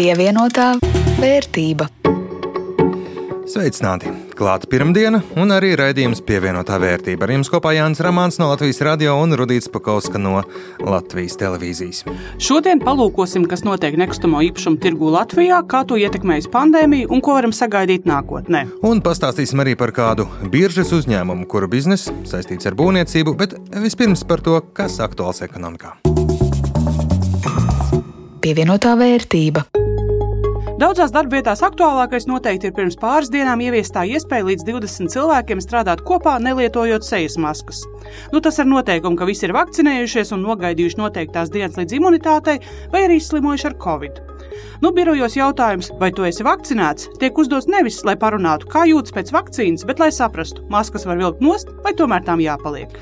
Pievienotā vērtība. Sveicināti! Klāta pirmdiena un arī raidījums pievienotā vērtība. Ar jums kopā Jānis Ramāns no Latvijas radio un Rudīts Pakauska no Latvijas televīzijas. Šodien palūkosim, kas notiek nekustamo īpašumu tirgu Latvijā, kā to ietekmējas pandēmija un ko varam sagaidīt nākotnē. Un pastāstīsim arī par kādu biržas uzņēmumu, kuru biznesa saistīts ar būvniecību, bet vispirms par to, kas aktuāls ekonomikā. Pievienotā vērtība. Daudzās darbvietās aktuālākais noteikti ir pirms pāris dienām ieviestā iespēja līdz 20 cilvēkiem strādāt kopā, nelietojot sejas maskas. Nu, tas ar noteikumu, ka visi ir vakcinējušies un nogaidījuši noteiktās dienas līdz imunitātei, vai arī izslimojuši ar covid. Nu, birojos jautājums, vai tu esi vakcinēts, tiek uzdots nevis, lai parunātu, kā jūtas pēc vakcīnas, bet lai saprastu, maskas var vilkt nost, vai tomēr tām jāpaliek.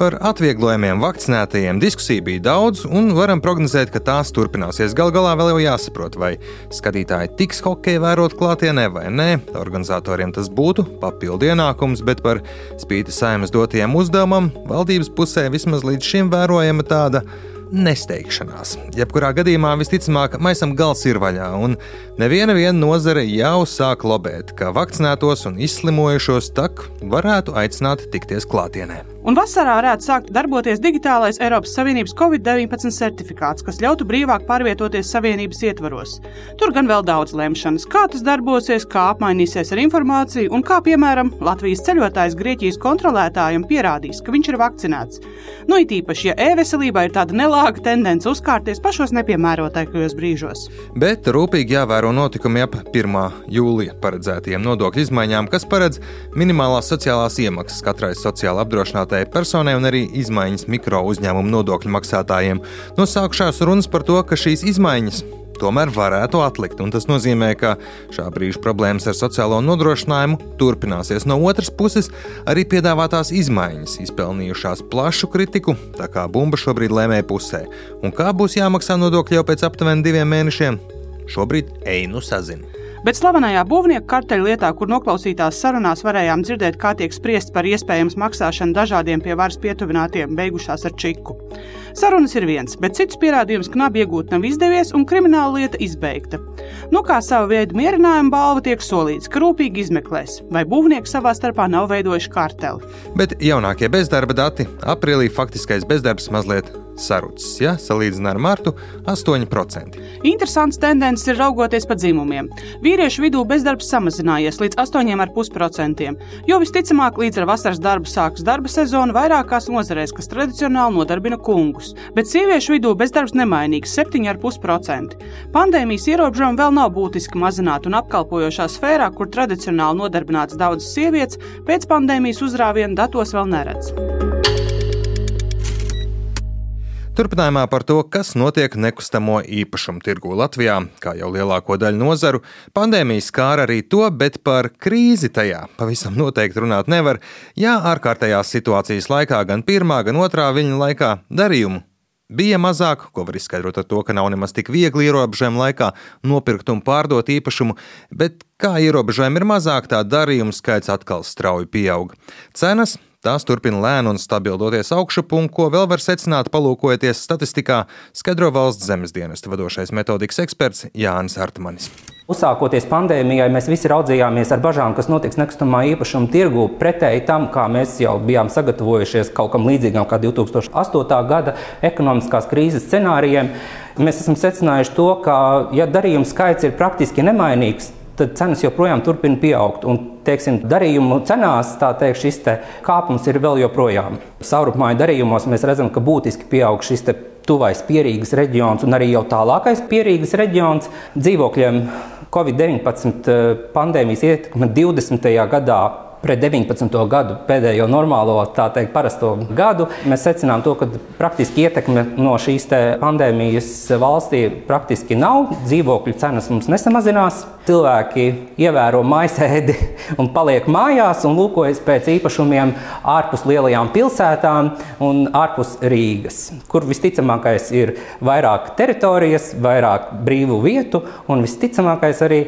Par atvieglojumiem vakcinētajiem diskusiju bija daudz, un varam prognozēt, ka tās turpināsies. Galu galā vēl jau jāsaprot, vai skatītāji tiks hokeja vērot klātienē vai nē. Organizatoriem tas būtu papildu ienākums, bet par spīti saimnes dotajiem uzdevumam valdības pusē vismaz līdz šim vērojama tāda nesteigšanās. Jebkurā gadījumā visticamāk, maisam gals ir vaļā, un neviena nozare jau sāk lobēt, ka vakcinētos un izslimojušos tak varētu aicināt tikties klātienē. Un vasarā varētu sākt darboties digitālais Eiropas Savienības Covid-19 certifikāts, kas ļautu brīvāk pārvietoties Savienības ietvaros. Tur gan vēl daudz lemšanas, kā tas darbosies, kā apmainīsies ar informāciju un kā, piemēram, Latvijas ceļotājs Grieķijas kontrolētājiem pierādīs, ka viņš ir vakcinēts. Nu, it īpaši, ja e-veselībā ir tāda nelāga tendence uzkārties pašos nepiemērotākajos brīžos. Bet rūpīgi jāvēro notikumi ap 1. jūlija paredzētajiem nodokļu izmaiņām, kas paredz minimālās sociālās iemaksas katrai sociāli apdrošinātai privātajai personai un arī izmaiņas mikro uzņēmumu nodokļu maksātājiem. No sākšās runas par to, ka šīs izmaiņas tomēr varētu atlikt. Tas nozīmē, ka šā brīža problēmas ar sociālo nodrošinājumu turpināsies. No otras puses, arī piedāvātās izmaiņas izpelnījušās plašu kritiku, tā kā bumba šobrīd lēmēja pusē. Un kā būs jāmaksā nodokļi jau pēc aptuveni diviem mēnešiem? Šobrīd einu sazina. Bet slavenajā būvnieku karteļa lietā, kur noklausītās sarunās varējām dzirdēt, kā tiek spriests par iespējamas maksāšanu dažādiem pie varas pietuvinātiem, beigušās ar čiku. Sarunas ir viens, bet cits pierādījums knapi iegūt nav izdevies un krimināla lieta izbeigta. Nu, kā sava veida mierinājuma balva tiek solīts, ka rūpīgi izmeklēs, vai būvnieki savā starpā nav veidojuši karteli. Bet jaunākie bezdarba dati aprīlī faktiskais bezdarbs mazliet sarucis, ja salīdzinām ar martu - 8%. Interesants tendences ir raugoties pa dzimumiem. Vīriešu vidū bezdarbs samazinājies līdz 8,5%, jo visticamāk līdz ar vasaras darbu sākas darba sezona vairākās nozarēs, kas tradicionāli nodarbina kungus, bet sieviešu vidū bezdarbs nemainīgs - 7,5%. Pandēmijas ierobežojumi vēl nav būtiski mazināti un apkalpojošā sfērā, kur tradicionāli nodarbināts daudzas sievietes, pēc pandēmijas uzrāviena datos vēl neredz. Turpinājumā par to, kas notiek nekustamo īpašumu tirgu Latvijā, kā jau lielāko daļu nozaru, pandēmija skāra arī to, bet par krīzi tajā pavisam noteikti runāt nevar, ja ārkārtējās situācijas laikā gan pirmā, gan otrā viņa laikā darījumu bija mazāk, ko var izskaidrot ar to, ka nav nemaz tik viegli ierobežojumu laikā nopirkt un pārdot īpašumu, bet kā ierobežojumi ir mazāk, tā darījumu skaits atkal strauji pieaug. Cenas Tās turpina lēni un stabili doties augšup, un ko vēl var secināt, palūkojoties statistikā, skaidro valsts zemes dienesta vadošais metodikas eksperts Jānis Artmanis. Uzsākoties pandēmijai, mēs visi raudzījāmies ar bažām, kas notiks nekustamā īpašuma tirgu, pretēji tam, kā mēs jau bijām sagatavojušies kaut kam līdzīgam kā 2008. gada ekonomiskās krīzes scenārijiem. Mēs esam secinājuši to, ka, ja darījuma skaits ir praktiski nemainīgs, tad cenas joprojām turpina pieaugt. Un, teiksim, darījumu cenās teikt, šis te kāpums ir vēl joprojām. Saurupmāju darījumos mēs redzam, ka būtiski pieaug šis tuvais pierīgas reģions un arī jau tālākais pierīgas reģions dzīvokļiem. Covid-19 eh, pandēmijas ietekme 20. gadā pret 19. gadu, pēdējo normālo, tā teikt, parasto gadu, mēs secinām to, ka praktiski ietekme no šīs pandēmijas valstī praktiski nav. Dzīvokļu cenas mums nesamazinās. Cilvēki ievēro maisēdi un paliek mājās un lūkojas pēc īpašumiem ārpus lielajām pilsētām un ārpus Rīgas, kur visticamākais ir vairāk teritorijas, vairāk brīvu vietu un visticamākais arī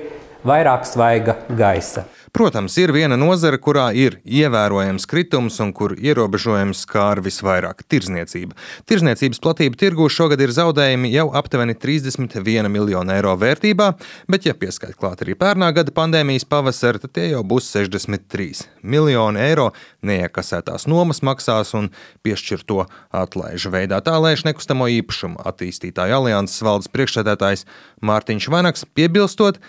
vairāk svaiga gaisa. Protams, ir viena nozara, kurā ir ievērojams kritums un kur ierobežojums skār visvairāk - tirzniecība. Tirzniecības platība tirgū šogad ir zaudējumi jau aptuveni 31 miljonu eiro vērtībā, bet, ja pieskait klāt arī pērnā gada pandēmijas pavasara, tad tie jau būs 63 miljoni eiro neiekasētās nomas maksās un piešķirto atlaižu veidā. Tā lēš nekustamo īpašumu attīstītāju alianses valdes priekšsēdētājs Mārtiņš Vanaks, piebilstot,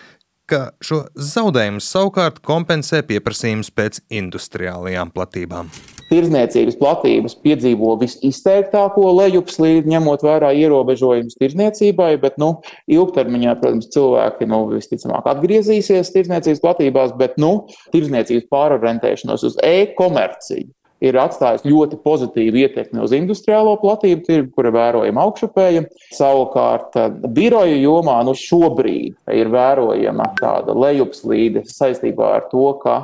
ka šo zaudējumus savukārt kompensē pieprasījums pēc industriālajām platībām. Tirzniecības platības piedzīvo visizteiktāko lejupslīdi, ņemot vērā ierobežojumus tirzniecībai, bet nu, ilgtermiņā, protams, cilvēki nu, visticamāk atgriezīsies tirzniecības platībās, bet nu, tirzniecības pārorientēšanos uz e-komerciju ir atstājis ļoti pozitīvu ietekmi uz industriālo platību tirgu, kura vērojama augšupēja. Savukārt, eh, biroju jomā nu šobrīd ir vērojama tāda lejupslīde saistībā ar to, ka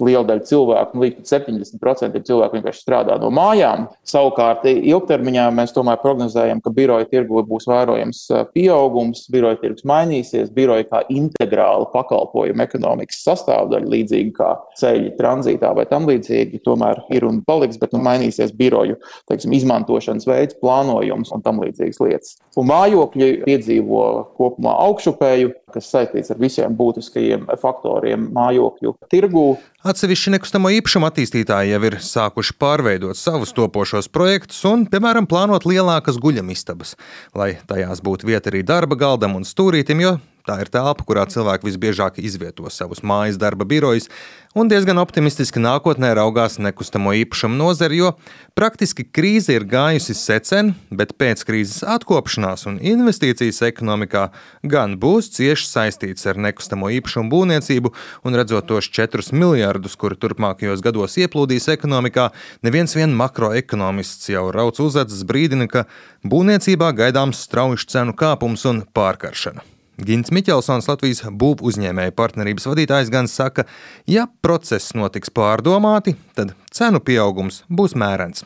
liela daļa cilvēku, nu, līdz 70% cilvēku vienkārši strādā no mājām. Savukārt, ilgtermiņā mēs tomēr prognozējam, ka biroju tirgu būs vērojams eh, pieaugums, biroju tirgus mainīsies, biroju kā integrāla pakalpojuma ekonomikas sastāvdaļa, līdzīgi kā ceļi tranzītā vai tam līdzīgi, tomēr ir un paliks, bet nu, mainīsies biroju teiksim, izmantošanas veids, plānojums un tam līdzīgas lietas. Un mājokļi piedzīvo kopumā augšupēju, kas saistīts ar visiem būtiskajiem faktoriem mājokļu tirgū. Atsevišķi nekustamo īpašumu attīstītāji jau ir sākuši pārveidot savus topošos projektus un, piemēram, plānot lielākas guļamistabas, lai tajās būtu vieta arī darba galdam un stūrītim, jo Tā ir telpa, kurā cilvēki visbiežāk izvieto savus mājas darba birojus, un diezgan optimistiski nākotnē raugās nekustamo īpašumu nozari, jo praktiski krīze ir gājusi secen, bet pēc krīzes atkopšanās un investīcijas ekonomikā gan būs cieši saistīts ar nekustamo īpašumu būvniecību, un redzot tos 4 miljardus, kuri turpmākajos gados ieplūdīs ekonomikā, neviens vien makroekonomists jau rauc uzacis brīdina, ka būvniecībā gaidāms strauji cenu kāpums un pārkaršana. Gins Miķelsons, Latvijas būvniecības uzņēmēju partnerības vadītājs, gan saka, ja process notiks pārdomāti, tad cenu pieaugums būs mērens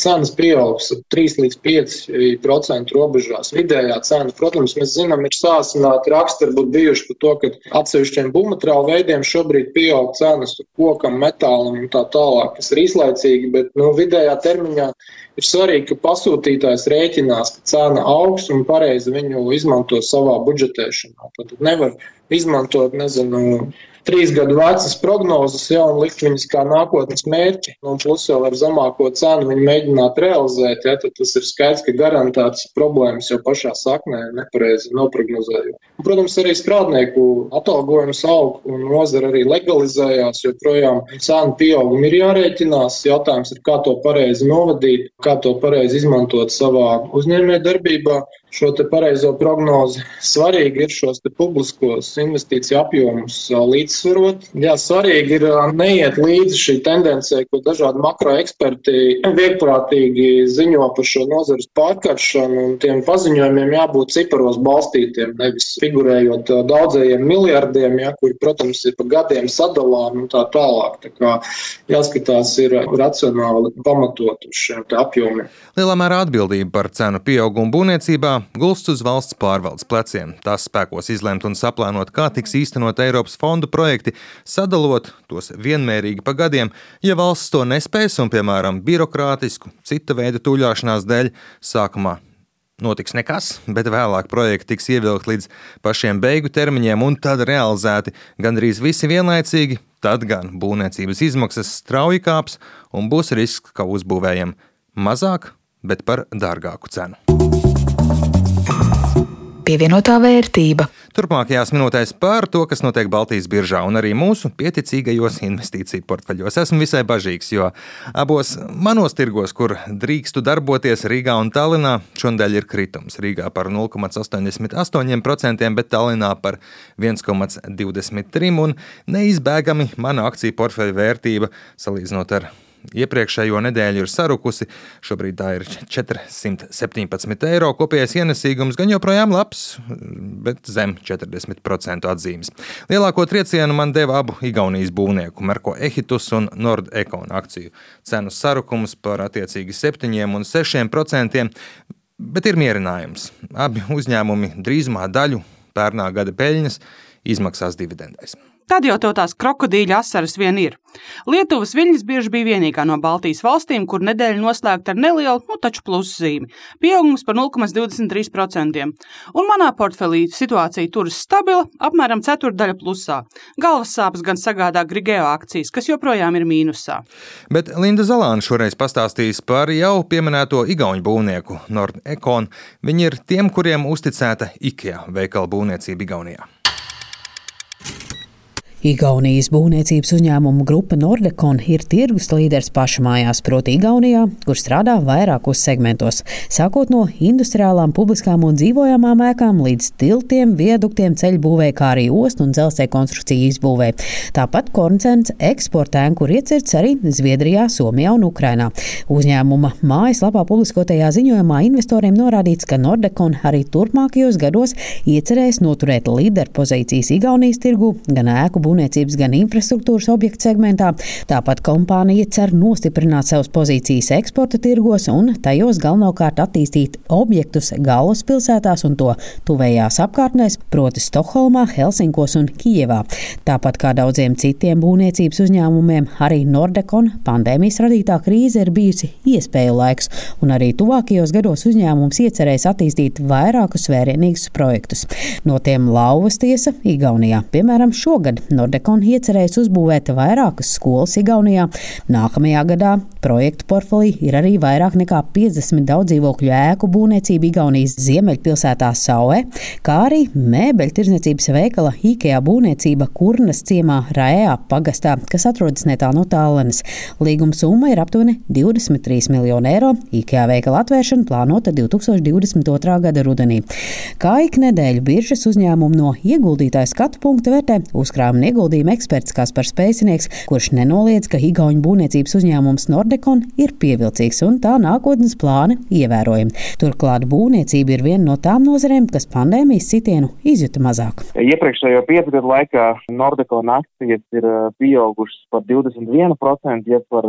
cenas pieaugs 3 līdz 5% robežās. Vidējā cena, protams, mēs zinām, ir sāsināti raksturi būt bijuši par to, ka atsevišķiem būvmateriālu veidiem šobrīd pieaug cenas kokam, metālam un tā tālāk, kas ir īslaicīgi, bet nu, vidējā termiņā ir svarīgi, ka pasūtītājs rēķinās, ka cena augs un pareizi viņu izmanto savā budžetēšanā. Tad nevar izmantot, nezinu, trīs gadu vecas prognozes, jau un likt viņas kā nākotnes mērķi. Nu, un plus vēl ar zemāko cenu viņi mēģināt realizēt, ja, tad tas ir skaidrs, ka garantēts problēmas jau pašā saknē nepareizi noprognozējot. Protams, arī strādnieku atalgojums aug un nozara arī legalizējās, jo projām cenu pieaugumu ir jārēķinās. Jautājums ir, kā to pareizi novadīt, kā to pareizi izmantot savā uzņēmē darbībā šo pareizo prognozi. Svarīgi ir šos publiskos investīciju apjomus līdzsvarot. Jā, svarīgi ir neiet līdzi šī tendencē, ko dažādi makroeksperti vieglprātīgi ziņo par šo nozares pārkaršanu, un tiem paziņojumiem jābūt ciparos balstītiem, nevis figurējot daudzajiem miljardiem, ja, kuri, protams, ir pa gadiem sadalām un tā tālāk. Tā kā jāskatās ir racionāli pamatot uz šiem apjomiem. Lielā mērā atbildība par cenu pieaugumu būvniecībā gulst uz valsts pārvaldes pleciem. Tās spēkos izlemt un saplānot, kā tiks īstenot Eiropas fondu projekti, sadalot tos vienmērīgi pa gadiem. Ja valsts to nespēs un, piemēram, birokrātisku, cita veida tuļāšanās dēļ, sākumā notiks nekas, bet vēlāk projekti tiks ievilkti līdz pašiem beigu termiņiem un tad realizēti gandrīz visi vienlaicīgi, tad gan būvniecības izmaksas strauji kāps un būs risks, ka uzbūvējam mazāk, bet par dārgāku cenu pievienotā vērtība. Turpmākajās minūtēs par to, kas notiek Baltijas biržā un arī mūsu pieticīgajos investīciju portfeļos. Esmu visai bažīgs, jo abos manos tirgos, kur drīkstu darboties Rīgā un Tallinā, šodien ir kritums. Rīgā par 0,88%, bet Tallinā par 1,23%. Un neizbēgami mana akciju portfeļa vērtība salīdzinot ar iepriekšējo nedēļu ir sarukusi. Šobrīd tā ir 417 eiro. Kopējais ienesīgums gan joprojām labs, bet zem 40% atzīmes. Lielāko triecienu man deva abu Igaunijas būvnieku, Merko Ehitus un Nordekon akciju cenu sarukums par attiecīgi 7 un 6%. Bet ir mierinājums. Abi uzņēmumi drīzumā daļu pērnā gada peļņas izmaksās dividendēs. Tad jau tās krokodīļa asaras vien ir. Lietuvas viļņas bieži bija vienīgā no Baltijas valstīm, kur nedēļa noslēgta ar nelielu, nu taču pluszīmi - pieaugums par 0,23%. Un manā portfelī situācija turas stabila, apmēram ceturdaļa plusā. Galvas sāpes gan sagādā Grigeo akcijas, kas joprojām ir mīnusā. Bet Linda Zalāna šoreiz pastāstīs par jau pieminēto igauņu būvnieku Nordekon. Viņi ir tiem, kuriem uzticēta IKEA veikala būvniecība Igaunijā. Igaunijas būvniecības uzņēmumu grupa Nordekon ir tirgus līderis pašmājās, proti Igaunijā, kur strādā vairākos segmentos, sākot no industriālām, publiskām un dzīvojamām ēkām līdz tiltiem, vieduktiem, ceļu būvē, kā arī ostu un dzelzceļa konstrukciju izbūvē. Tāpat koncerns eksportēm, kur iecirts arī Zviedrijā, Somijā un Ukrainā. Uzņēmuma mājaslapā publiskotajā ziņojumā investoriem norādīts, ka Nordekon arī turpmākajos gados iecerēs noturēt līderpozīcijas Igaunijas tirgu gan ēku būvniecības gan infrastruktūras objektu segmentā. Tāpat kompānija cer nostiprināt savas pozīcijas eksporta tirgos un tajos galvenokārt attīstīt objektus galvaspilsētās un to tuvējās apkārtnēs, proti Stokholmā, Helsinkos un Kijevā. Tāpat kā daudziem citiem būvniecības uzņēmumiem, arī Nordekon pandēmijas radītā krīze ir bijusi iespēju laiks, un arī tuvākajos gados uzņēmums iecerēs attīstīt vairākus vērienīgus projektus. No tiem lauvas tiesa Igaunijā, piemēram, šogad Nordekon iecerējis uzbūvēt vairākas skolas Igaunijā. Nākamajā gadā projektu portfelī ir arī vairāk nekā 50 daudzdzīvokļu ēku būvniecība Igaunijas ziemeļpilsētā Saue, kā arī mēbeļu tirdzniecības veikala IKEA būvniecība Kurnas ciemā Raējā pagastā, kas atrodas netālu no Tallinas. Līguma summa ir aptuveni 23 miljoni eiro. IKEA veikala atvēršana plānota 2022. gada rudenī. Kā ik nedēļu biržas uzņēmumu no ieguldītāja skatu punkta vērtē uzkrājuma ieguldījuma eksperts Kaspars Pēcinieks, kurš nenoliedz, ka Igauņu būvniecības uzņēmums Nordekon ir pievilcīgs un tā nākotnes plāni ievērojami. Turklāt būvniecība ir viena no tām nozarēm, kas pandēmijas sitienu izjuta mazāk. Iepriekšējo piecu gadu laikā Nordekon akcijas ir uh, pieaugušas par 21%, ja par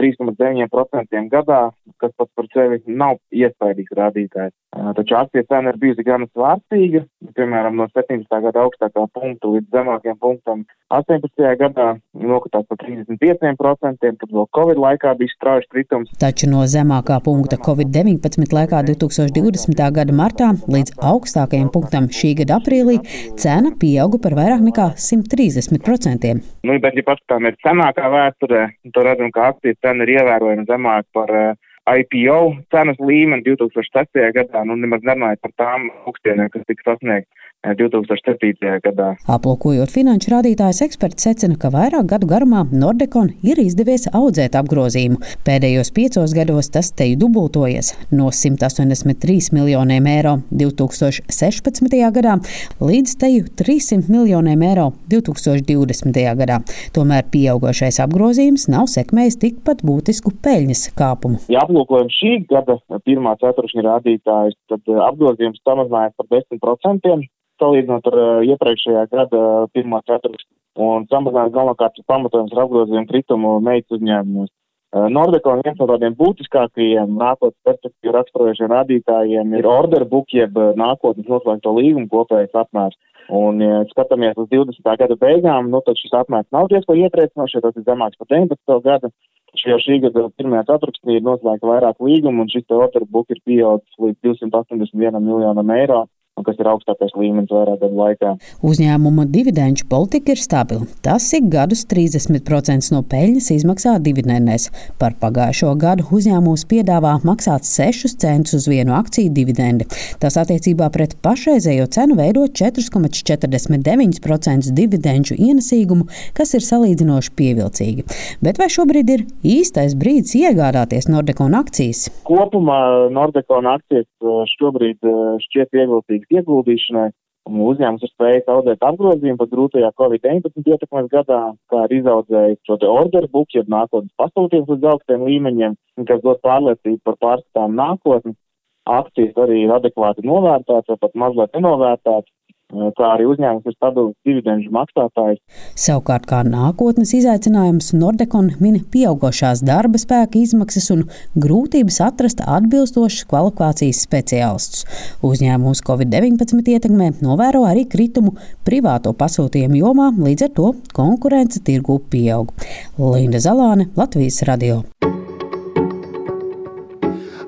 3,9% uh, gadā, kas pats par sevi nav iespaidīgs rādītājs. Uh, taču akcijas cena ir bijusi gan svārstīga, piemēram, no 17. gada augstākā punkta līdz zemākiem punktiem apmēram 18. gadā nokritās par 35%, kad vēl Covid laikā bija strauji kritums. Taču no zemākā punkta Covid-19 laikā 2020. gada martā līdz augstākajam punktam šī gada aprīlī cena pieauga par vairāk nekā 130%. Nu, bet, ja paskatāmies senākā vēsturē, tad redzam, ka akcijas cena ir ievērojami zemāka par uh, IPO cenas līmeni 2006. gadā, nu nemaz nerunājot par tām augstienēm, kas tika sasniegts 2007. gadā. Aplūkojot finanšu rādītājus, eksperts secina, ka vairāk gadu garumā Nordekon ir izdevies audzēt apgrozījumu. Pēdējos piecos gados tas te ir dubultojies no 183 miljoniem eiro 2016. gadā līdz teju 300 miljoniem eiro 2020. gadā. Tomēr pieaugošais apgrozījums nav sekmējis tikpat būtisku peļņas kāpumu. Ja aplūkojam šī gada pirmā ceturkšņa rādītājus, tad eh, apgrozījums samazinājās par 10% salīdzinot ar iepriekšējā gada pirmā ceturkšņa. Un samazinājums galvenokārt pamatojums ar apgrozījumu kritumu meitas uzņēmumos. Uh, Nordekon viens no tādiem būtiskākajiem nākotnes perspektīvu raksturojušiem rādītājiem ir order book, jeb nākotnes noslēgto līgumu kopējais apmērs. Un, ja skatāmies uz 20. gada beigām, nu, tad šis apmērs nav diezgan iepriecinošs, tas ir zemāks par 19. gadu. Taču jau šī gada pirmajā ceturksnī ir noslēgta vairāk līgumu, un šis order book ir pieaudzis līdz 281 miljonam eiro un kas ir augstākais līmenis vairāk gadu laikā. Uzņēmuma dividendžu politika ir stabila. Tas ik gadus 30% no peļņas izmaksā dividendēs. Par pagājušo gadu uzņēmums piedāvā maksāt 6 centus uz vienu akciju dividendi. Tas attiecībā pret pašreizējo cenu veido 4,49% dividendžu ienesīgumu, kas ir salīdzinoši pievilcīgi. Bet vai šobrīd ir īstais brīdis iegādāties Nordekona akcijas? Kopumā Nordekona akcijas uh, šobrīd uh, šķiet ievilcīgas ieguldīšanai. Uzņēmums ir spējis audzēt apgrozījumu pat grūtajā Covid-19 ietekmes gadā, kā arī izaudzējis šo te orderu book, jeb nākotnes pasūtījums līdz augstiem līmeņiem, kas dod pārliecību par pārskatām nākotni. Akcijas arī ir adekvāti novērtētas, vai pat mazliet nenovērtētas. Kā arī uzņēmums ir stabils dividendžu maksātājs. Savukārt, kā nākotnes izaicinājums, Nordekon min pieaugušās darba spēka izmaksas un grūtības atrast atbilstošas kvalifikācijas speciālistus. Uzņēmums Covid-19 ietekmē novēro arī kritumu privāto pasūtījumu jomā, līdz ar to konkurence tirgu pieaug. Linda Zalāne, Latvijas radio.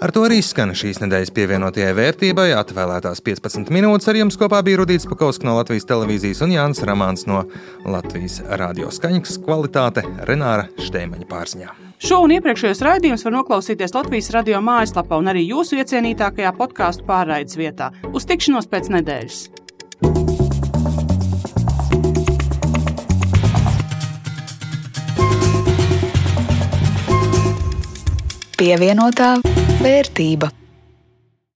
Ar to arī skan šīs nedēļas pievienotajai vērtībai. Atvēlētās 15 minūtes ar jums kopā bija Rudīts Pakausks no Latvijas televīzijas un Jānis Ramāns no Latvijas radio skaņas kvalitāte Renāra Šteimaņa pārziņā. Šo un iepriekšējos raidījumus var noklausīties Latvijas radio mājaslapā un arī jūsu iecienītākajā podkāstu pārraides vietā. Uz tikšanos pēc nedēļas! Pievienotā vērtība.